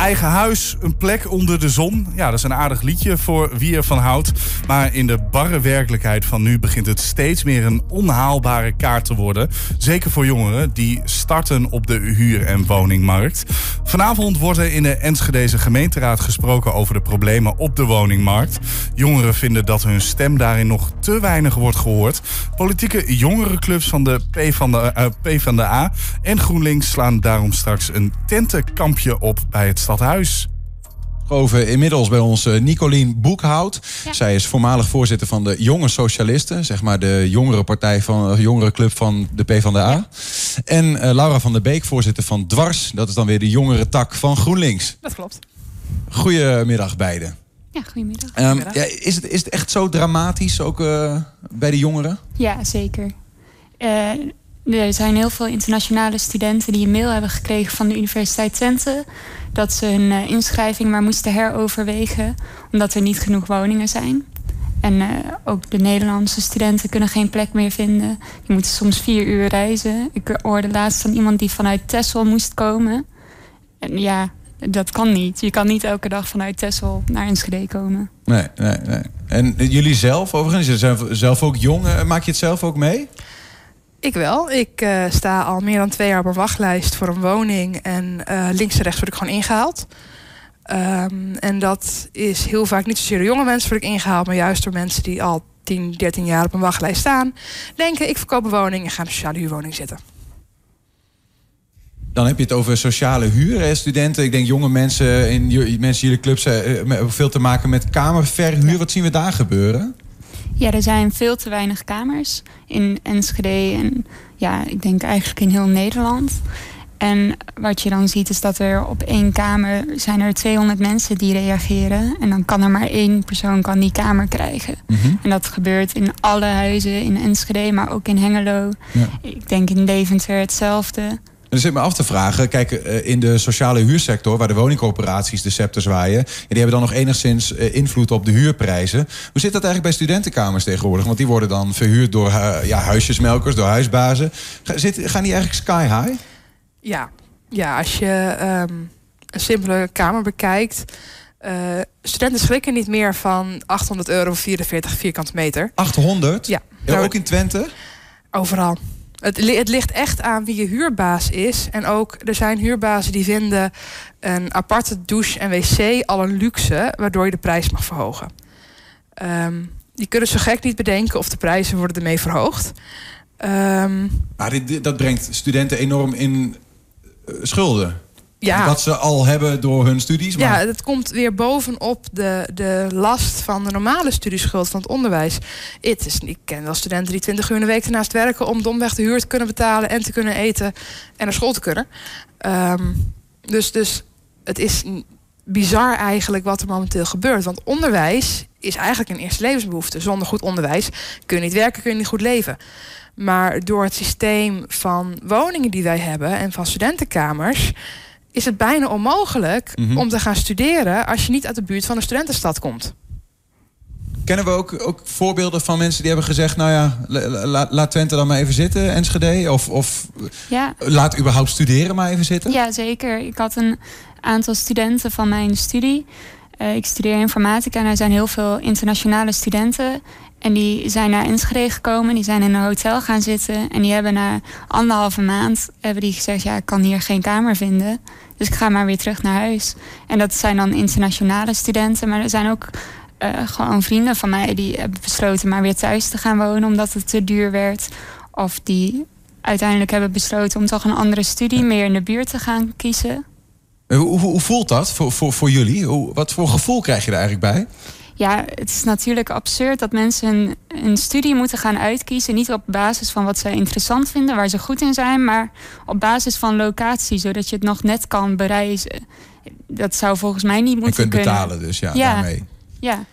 Eigen huis, een plek onder de zon. Ja, dat is een aardig liedje voor wie ervan houdt. Maar in de barre werkelijkheid van nu begint het steeds meer een onhaalbare kaart te worden. Zeker voor jongeren die starten op de huur- en woningmarkt. Vanavond wordt er in de Enschedeze gemeenteraad gesproken over de problemen op de woningmarkt. Jongeren vinden dat hun stem daarin nog te weinig wordt gehoord. Politieke jongerenclubs van de P van de, uh, P van de A en GroenLinks slaan daarom straks een tentenkampje op bij het stadhuis. Over inmiddels bij ons uh, Nicolien Boekhout. Zij is voormalig voorzitter van de Jonge Socialisten, zeg maar de jongere partij van de jongere club van de PvdA. Ja. En uh, Laura van der Beek, voorzitter van Dwars. Dat is dan weer de jongere tak van GroenLinks. Dat klopt. Goedemiddag beiden. Ja, goedemiddag. Um, ja, is, het, is het echt zo dramatisch ook uh, bij de jongeren? Ja, zeker. Er zijn heel veel internationale studenten die een mail hebben gekregen van de Universiteit Twente dat ze hun uh, inschrijving maar moesten heroverwegen omdat er niet genoeg woningen zijn. En uh, ook de Nederlandse studenten kunnen geen plek meer vinden. Die moeten soms vier uur reizen. Ik hoorde laatst van iemand die vanuit Texel moest komen. En ja, dat kan niet. Je kan niet elke dag vanuit Texel naar Enschede komen. Nee, nee, nee. En jullie zelf overigens, zijn zelf ook jong. Maak je het zelf ook mee? Ik wel. Ik uh, sta al meer dan twee jaar op een wachtlijst voor een woning. En uh, links en rechts word ik gewoon ingehaald. Um, en dat is heel vaak niet zozeer door jonge mensen word ik ingehaald, maar juist door mensen die al 10, 13 jaar op een wachtlijst staan. Denken, ik verkoop een woning en ga in een sociale huurwoning zitten. Dan heb je het over sociale huur, hè, studenten. Ik denk jonge mensen in mensen jullie clubs uh, veel te maken met kamerverhuur. Wat zien we daar gebeuren? Ja, er zijn veel te weinig kamers in Enschede en ja, ik denk eigenlijk in heel Nederland. En wat je dan ziet is dat er op één kamer zijn er 200 mensen die reageren. En dan kan er maar één persoon kan die kamer krijgen. Mm -hmm. En dat gebeurt in alle huizen in Enschede, maar ook in Hengelo. Ja. Ik denk in Deventer hetzelfde. En dan zit me af te vragen, kijk, in de sociale huursector, waar de woningcoöperaties de scepter zwaaien, die hebben dan nog enigszins invloed op de huurprijzen. Hoe zit dat eigenlijk bij studentenkamers tegenwoordig? Want die worden dan verhuurd door ja, huisjesmelkers, door huisbazen. Zit, gaan die eigenlijk sky high? Ja, ja als je um, een simpele kamer bekijkt. Uh, studenten schrikken niet meer van 800 euro voor 44 vierkante meter. 800? Ja. ja ook in Twente? Overal. Het, het, ligt echt aan wie je huurbaas is. En ook, er zijn huurbazen die vinden een aparte douche en wc al een luxe, waardoor je de prijs mag verhogen. Um, die kunnen zo gek niet bedenken of de prijzen worden ermee verhoogd. Um, maar dat brengt studenten enorm in uh, schulden. Ja. Wat ze al hebben door hun studies. Maar... Ja, dat komt weer bovenop de, de last van de normale studieschuld van het onderwijs. Het is, ik ken wel studenten die 20 uur in de week ernaast werken om domweg de huur te kunnen betalen en te kunnen eten en naar school te kunnen. Um, dus, dus het is bizar eigenlijk wat er momenteel gebeurt. Want onderwijs is eigenlijk een eerste levensbehoefte. Zonder goed onderwijs kun je niet werken, kun je niet goed leven. Maar door het systeem van woningen die wij hebben en van studentenkamers is het bijna onmogelijk mm -hmm. om te gaan studeren als je niet uit de buurt van een studentenstad komt. Kennen we ook, ook voorbeelden van mensen die hebben gezegd: Nou ja, la, laat Twente dan maar even zitten, Enschede? Of, of ja. laat überhaupt studeren maar even zitten? Ja, zeker. Ik had een aantal studenten van mijn studie. Uh, ik studeer informatica en er zijn heel veel internationale studenten. En die zijn naar Enschede gekomen, die zijn in een hotel gaan zitten. En die hebben na anderhalve maand hebben die gezegd: Ja, ik kan hier geen kamer vinden. Dus ik ga maar weer terug naar huis. En dat zijn dan internationale studenten, maar er zijn ook uh, gewoon vrienden van mij die hebben besloten maar weer thuis te gaan wonen omdat het te duur werd. Of die uiteindelijk hebben besloten om toch een andere studie meer in de buurt te gaan kiezen. Hoe, hoe, voelt dat voor, voor, voor jullie? Hoe, wat voor gevoel krijg je er eigenlijk bij? Ja, het is natuurlijk absurd dat mensen een, een, studie moeten gaan uitkiezen. Niet op basis van wat ze interessant vinden, waar ze goed in zijn, maar op basis van locatie, zodat je het nog net kan bereizen. Dat zou volgens mij niet moeten kunnen. Je kunt betalen dus, ja, ja. daarmee. Ja.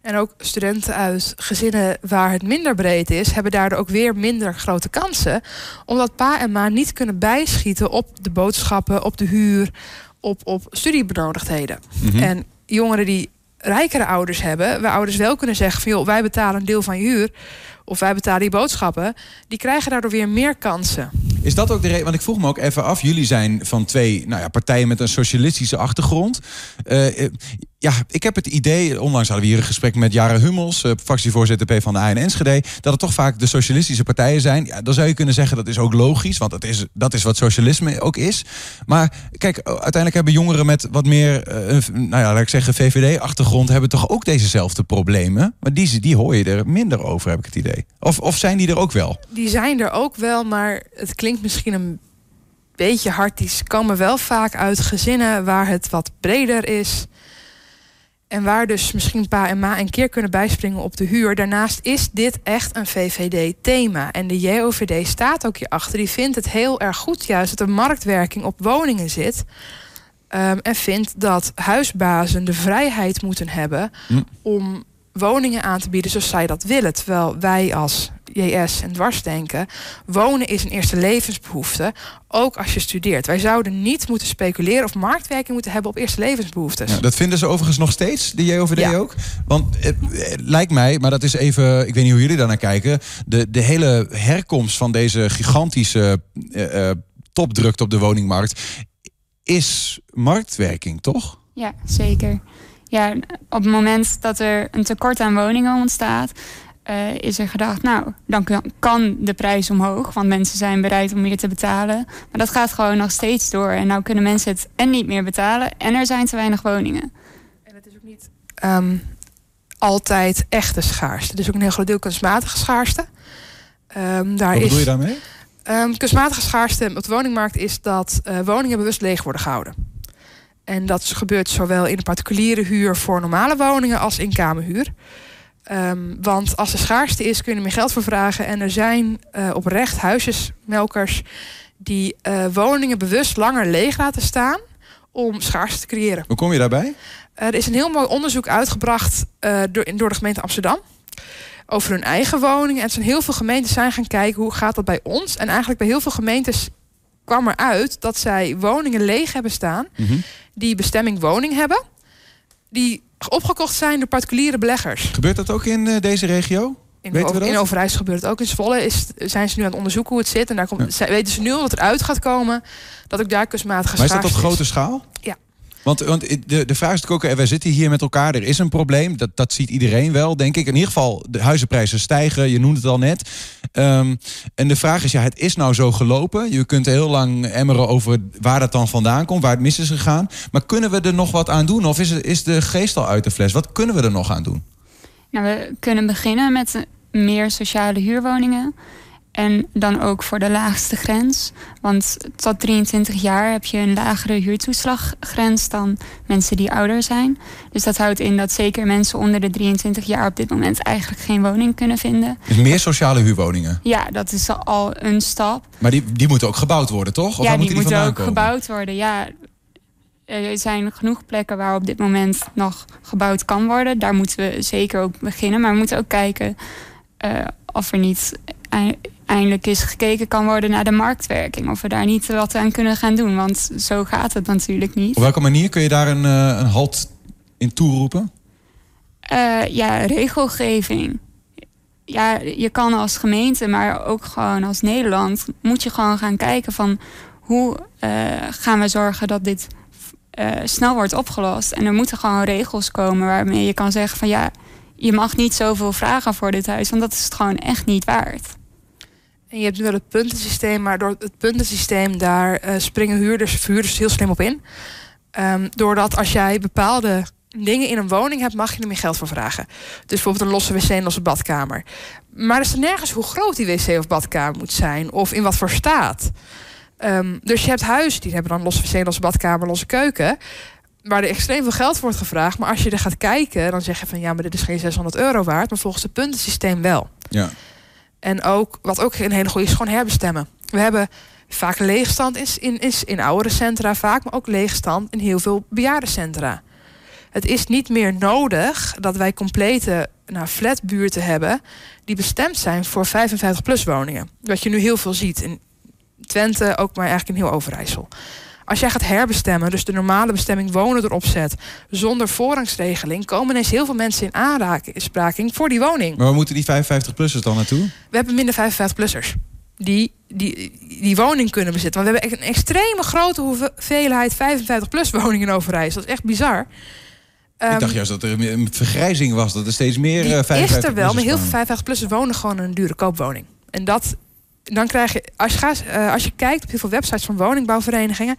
En ook studenten uit gezinnen waar het minder breed is, hebben daardoor ook weer minder grote kansen. Omdat pa en ma niet kunnen bijschieten op de boodschappen, op de huur, op, op studiebenodigdheden. Mm -hmm. En jongeren die rijkere ouders hebben, waar ouders wel kunnen zeggen van joh, wij betalen een deel van je huur of wij betalen die boodschappen, die krijgen daardoor weer meer kansen. Is dat ook de reden? Want ik vroeg me ook even af. Jullie zijn van twee nou ja, partijen met een socialistische achtergrond. Uh, ja, ik heb het idee, onlangs hadden we hier een gesprek met Jara Hummels, uh, fractievoorzitter P van de A in Enschede, dat het toch vaak de socialistische partijen zijn. Ja, dan zou je kunnen zeggen dat is ook logisch, want dat is, dat is wat socialisme ook is. Maar kijk, uiteindelijk hebben jongeren met wat meer, nou ja, laat ik zeggen, VVD-achtergrond, hebben toch ook dezezelfde problemen. Maar die, die hoor je er minder over, heb ik het idee. Of, of zijn die er ook wel? Die zijn er ook wel, maar het klinkt misschien een beetje hard. Die komen wel vaak uit gezinnen waar het wat breder is. En waar dus misschien pa en ma een keer kunnen bijspringen op de huur. Daarnaast is dit echt een VVD-thema. En de JOVD staat ook hierachter. Die vindt het heel erg goed juist dat er marktwerking op woningen zit. Um, en vindt dat huisbazen de vrijheid moeten hebben hm. om woningen aan te bieden zoals zij dat willen. Terwijl wij als JS en dwarsdenken, wonen is een eerste levensbehoefte, ook als je studeert. Wij zouden niet moeten speculeren of marktwerking moeten hebben op eerste levensbehoeftes. Ja, dat vinden ze overigens nog steeds, de JOVD ook. Want het, lijkt mij, maar dat is even, ik weet niet hoe jullie daar naar kijken, de, de hele herkomst van deze gigantische uh, topdrukte op de woningmarkt is marktwerking, toch? Ja, zeker ja, op het moment dat er een tekort aan woningen ontstaat, uh, is er gedacht, nou, dan kan de prijs omhoog, want mensen zijn bereid om meer te betalen. Maar dat gaat gewoon nog steeds door. En nou kunnen mensen het en niet meer betalen en er zijn te weinig woningen. En het is ook niet um, altijd echte schaarste. Het is ook een heel groot deel kunstmatige schaarste. Um, daar Wat bedoel je daarmee? Um, kunstmatige schaarste op de woningmarkt is dat uh, woningen bewust leeg worden gehouden. En dat gebeurt zowel in de particuliere huur voor normale woningen als in kamerhuur. Um, want als er schaarste is, kun je er meer geld voor vragen. En er zijn uh, oprecht huisjesmelkers die uh, woningen bewust langer leeg laten staan om schaarste te creëren. Hoe kom je daarbij? er is een heel mooi onderzoek uitgebracht uh, door, door de gemeente Amsterdam over hun eigen woningen. En er zijn heel veel gemeentes zijn gaan kijken hoe gaat dat bij ons. En eigenlijk bij heel veel gemeentes kwam eruit dat zij woningen leeg hebben staan, mhm. die bestemming woning hebben, die opgekocht zijn door particuliere beleggers. Gebeurt dat ook in uh, deze regio? In, weten we dat? in Overijssel gebeurt het ook. In Zwolle is, zijn ze nu aan het onderzoeken hoe het zit. En daar komt, weten ze nu al dat eruit gaat komen dat ook daar kunstmatige Maar is dat op grote schaal? Ja. Want, want de, de vraag is ook, wij zitten hier met elkaar, er is een probleem. Dat, dat ziet iedereen wel, denk ik. In ieder geval, de huizenprijzen stijgen, je noemde het al net. Um, en de vraag is, ja, het is nou zo gelopen. Je kunt heel lang emmeren over waar dat dan vandaan komt, waar het mis is gegaan. Maar kunnen we er nog wat aan doen? Of is, is de geest al uit de fles? Wat kunnen we er nog aan doen? Nou, we kunnen beginnen met meer sociale huurwoningen. En dan ook voor de laagste grens. Want tot 23 jaar heb je een lagere huurtoeslaggrens dan mensen die ouder zijn. Dus dat houdt in dat zeker mensen onder de 23 jaar op dit moment eigenlijk geen woning kunnen vinden. Dus meer sociale huurwoningen? Ja, dat is al een stap. Maar die, die moeten ook gebouwd worden, toch? Of ja, die, die moeten ook gebouwd worden. Ja, er zijn genoeg plekken waar op dit moment nog gebouwd kan worden. Daar moeten we zeker ook beginnen. Maar we moeten ook kijken uh, of er niet eindelijk eens gekeken kan worden naar de marktwerking. Of we daar niet wat aan kunnen gaan doen. Want zo gaat het natuurlijk niet. Op welke manier kun je daar een, uh, een halt in toeroepen? Uh, ja, regelgeving. Ja, je kan als gemeente, maar ook gewoon als Nederland... moet je gewoon gaan kijken van... hoe uh, gaan we zorgen dat dit snel wordt opgelost. En er moeten gewoon regels komen waarmee je kan zeggen van... ja, je mag niet zoveel vragen voor dit huis... want dat is het gewoon echt niet waard. En je hebt nu wel het puntensysteem, maar door het puntensysteem daar uh, springen huurders, verhuurders heel slim op in. Um, doordat als jij bepaalde dingen in een woning hebt, mag je er meer geld voor vragen. Dus bijvoorbeeld een losse wc en losse badkamer. Maar er staat nergens hoe groot die wc of badkamer moet zijn of in wat voor staat. Um, dus je hebt huizen die hebben dan losse wc, losse badkamer, losse keuken. Waar er extreem veel geld wordt gevraagd. Maar als je er gaat kijken, dan zeg je van ja, maar dit is geen 600 euro waard. Maar volgens het puntensysteem wel. Ja. En ook, wat ook een hele goede is, gewoon herbestemmen. We hebben vaak leegstand in, in, in, oudere centra, vaak, maar ook leegstand in heel veel bejaardencentra. Het is niet meer nodig dat wij complete nou, flatbuurten hebben die bestemd zijn voor 55-plus woningen. Wat je nu heel veel ziet in Twente, ook maar eigenlijk in heel Overijssel. Als jij gaat herbestemmen, dus de normale bestemming wonen erop zet, zonder voorrangsregeling, komen ineens heel veel mensen in aanraking voor die woning. Maar waar moeten die 55-plussers dan naartoe? We hebben minder 55-plussers. die die, die woning kunnen bezitten. Want we hebben echt een extreme grote hoeveelheid 55-plus woningen in Overijssel. Dat is echt bizar. ik Ehm, dacht juist dat er een vergrijzing was. Dat er steeds meer die eh, 55 is er wel, maar heel veel kwamen. 55-plussers wonen gewoon in een dure koopwoning. En dat, dan krijg je, als je, gaat, eh, als je kijkt op heel veel websites van woningbouwverenigingen,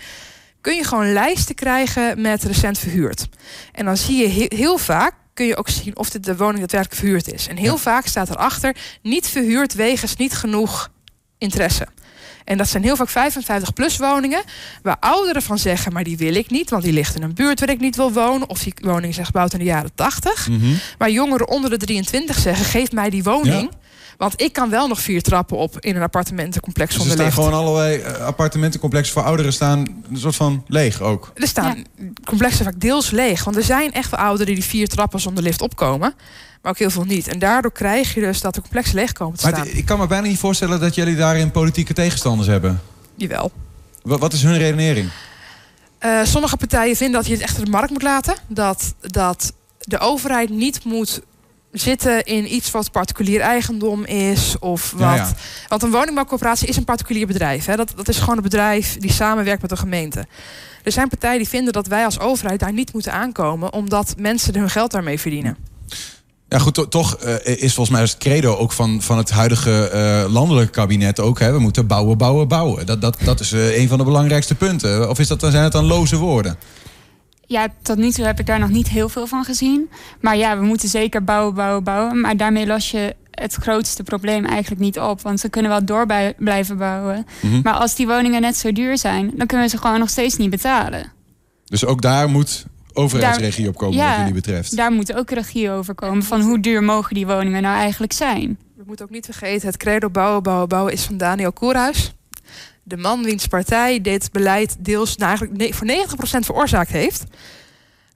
kun je gewoon lijsten krijgen met recent verhuurd. En dan zie je he- heel vaak, kun je ook zien of dit de woning daadwerkelijk verhuurd is. En heel Ja. vaak staat erachter, niet verhuurd wegens niet genoeg interesse. En dat zijn heel vaak 55-plus woningen, waar ouderen van zeggen, maar die wil ik niet, want die ligt in een buurt waar ik niet wil wonen. Of die woning is gebouwd in de jaren 80. Mhm. Waar jongeren onder de 23 zeggen: geef mij die woning. Want ik kan wel nog vier trappen op in een appartementencomplex Dus er zonder staan gewoon allerlei eh, appartementcomplexen voor ouderen staan een soort van leeg ook. Er staan complexen vaak deels leeg. Want er zijn echt wel ouderen die vier trappen zonder lift opkomen. Maar ook heel veel niet. En daardoor krijg je dus dat de complexen leeg komen te Maar staan. het- ik kan me bijna niet voorstellen dat jullie daarin politieke tegenstanders hebben. Jawel. Wat, wat is hun redenering? Eh, sommige partijen vinden dat je het echt de markt moet laten. Dat, dat de overheid niet moet zitten in iets wat particulier eigendom is. Of wat. Ja, ja. Want een woningbouwcorporatie is een particulier bedrijf. Hè. Dat, dat is gewoon een bedrijf die samenwerkt met een gemeente. Er zijn partijen die vinden dat wij als overheid daar niet moeten aankomen, omdat mensen hun geld daarmee verdienen. Ja, goed, to- toch eh, is volgens mij het credo ook van, van het huidige eh, landelijke kabinet ook. Hè, we moeten bouwen, bouwen, bouwen. Dat, dat, dat is eh, een van de belangrijkste punten. Of is dat, dan zijn het dan loze woorden? Ja, tot nu toe heb ik daar nog niet heel veel van gezien. Maar ja, we moeten zeker bouwen, bouwen, bouwen. Maar daarmee los je het grootste probleem eigenlijk niet op. Want ze kunnen wel door blijven bouwen. Mhm. Maar als die woningen net zo duur zijn, dan kunnen we ze gewoon nog steeds niet betalen. Dus ook daar moet overheidsregie op komen ja, wat jullie betreft. Daar moet ook regie over komen. Van hoe duur mogen die woningen nou eigenlijk zijn? We moeten ook niet vergeten, het credo bouwen, bouwen, bouwen is van Daniel Koerhuis. De man wiens partij dit beleid deels nou eigenlijk voor 90% veroorzaakt heeft.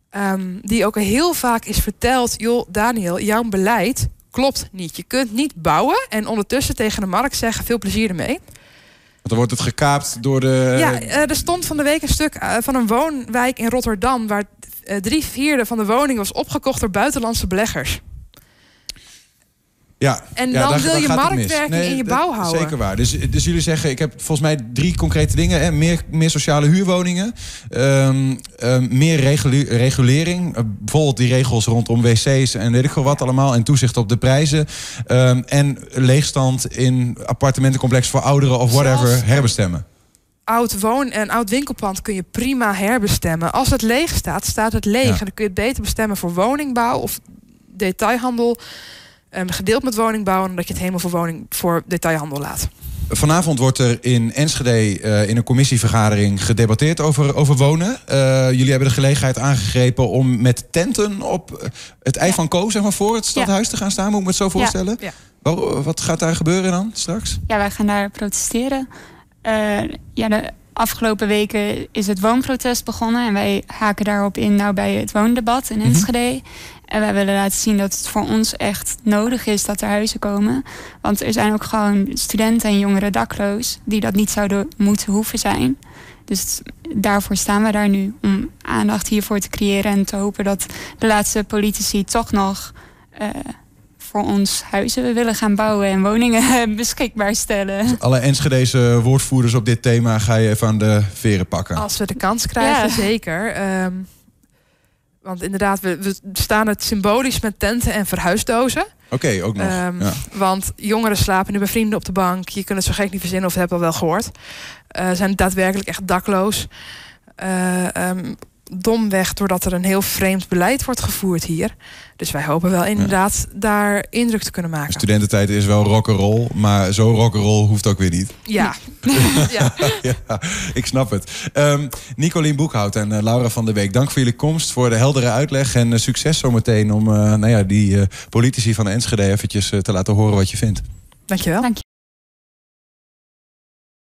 Ehm, die ook heel vaak is verteld, joh Daniel, jouw beleid klopt niet. Je kunt niet bouwen en ondertussen tegen de markt zeggen, veel plezier ermee. Want dan wordt het gekaapt door de... Ja, eh, er stond van de week een stuk eh, van een woonwijk in Rotterdam... waar eh, drie vierde van de woning was opgekocht door buitenlandse beleggers. Ja, En ja, dan daar- wil je marktwerking in je bouw houden. Zeker waar. Dus, dus jullie zeggen, ik heb volgens mij drie concrete dingen. Hè. Meer, meer sociale huurwoningen. ehm, ehm, meer regulering. Eh, bijvoorbeeld die regels rondom wc's en weet ik veel wat allemaal. En toezicht op de prijzen. Ehm, en leegstand in appartementencomplex voor ouderen of whatever Zelfs- herbestemmen. Oud woon- en oud winkelpand kun je prima herbestemmen. Als het leeg staat, staat het leeg. Ja. En dan kun je het beter bestemmen voor woningbouw of detailhandel. Ehm, gedeeld met woningbouw. En dat je het helemaal voor, woning, voor detailhandel laat. Vanavond wordt er in Enschede eh, in een commissievergadering gedebatteerd over, over wonen. Eh, jullie hebben de gelegenheid aangegrepen om met tenten op eh, het ei van Ko, zeg maar, voor het stadhuis te gaan staan. Moet ik me het zo voorstellen? Ja. Wat gaat daar gebeuren dan straks? Ja, wij gaan daar protesteren. Eh, ja, de afgelopen weken is het woonprotest begonnen. En wij haken daarop in nou bij het woondebat in Mhm. Enschede. En wij willen laten zien dat het voor ons echt nodig is dat er huizen komen. Want er zijn ook gewoon studenten en jongeren dakloos... die dat niet zouden moeten hoeven zijn. Dus daarvoor staan we daar nu. Om aandacht hiervoor te creëren. En te hopen dat de laatste politici toch nog... eh, voor ons huizen willen gaan bouwen en woningen beschikbaar stellen. Alle Enschedeze woordvoerders op dit thema ga je even aan de veren pakken. Als we de kans krijgen, Ja. zeker. Ehm, want inderdaad, we, we staan het symbolisch met tenten en verhuisdozen. Oké, ook nog. Ehm, ja. Want jongeren slapen nu bij vrienden op de bank. Je kunt het zo gek niet verzinnen of heb al wel gehoord. Eh, zijn daadwerkelijk echt dakloos. Eh, ehm, domweg doordat er een heel vreemd beleid wordt gevoerd hier. Dus wij hopen wel inderdaad daar indruk te kunnen maken. Studententijd is wel rock'n'roll, maar zo rock'n'roll hoeft ook weer niet. Ja. ja. ja, ik snap het. Ehm Nicolien Boekhout en eh, Laura van der Week, dank voor jullie komst, voor de heldere uitleg en eh, succes zometeen om eh, nou ja, die eh, politici van Enschede eventjes te laten horen wat je vindt. Dankjewel. Dank je.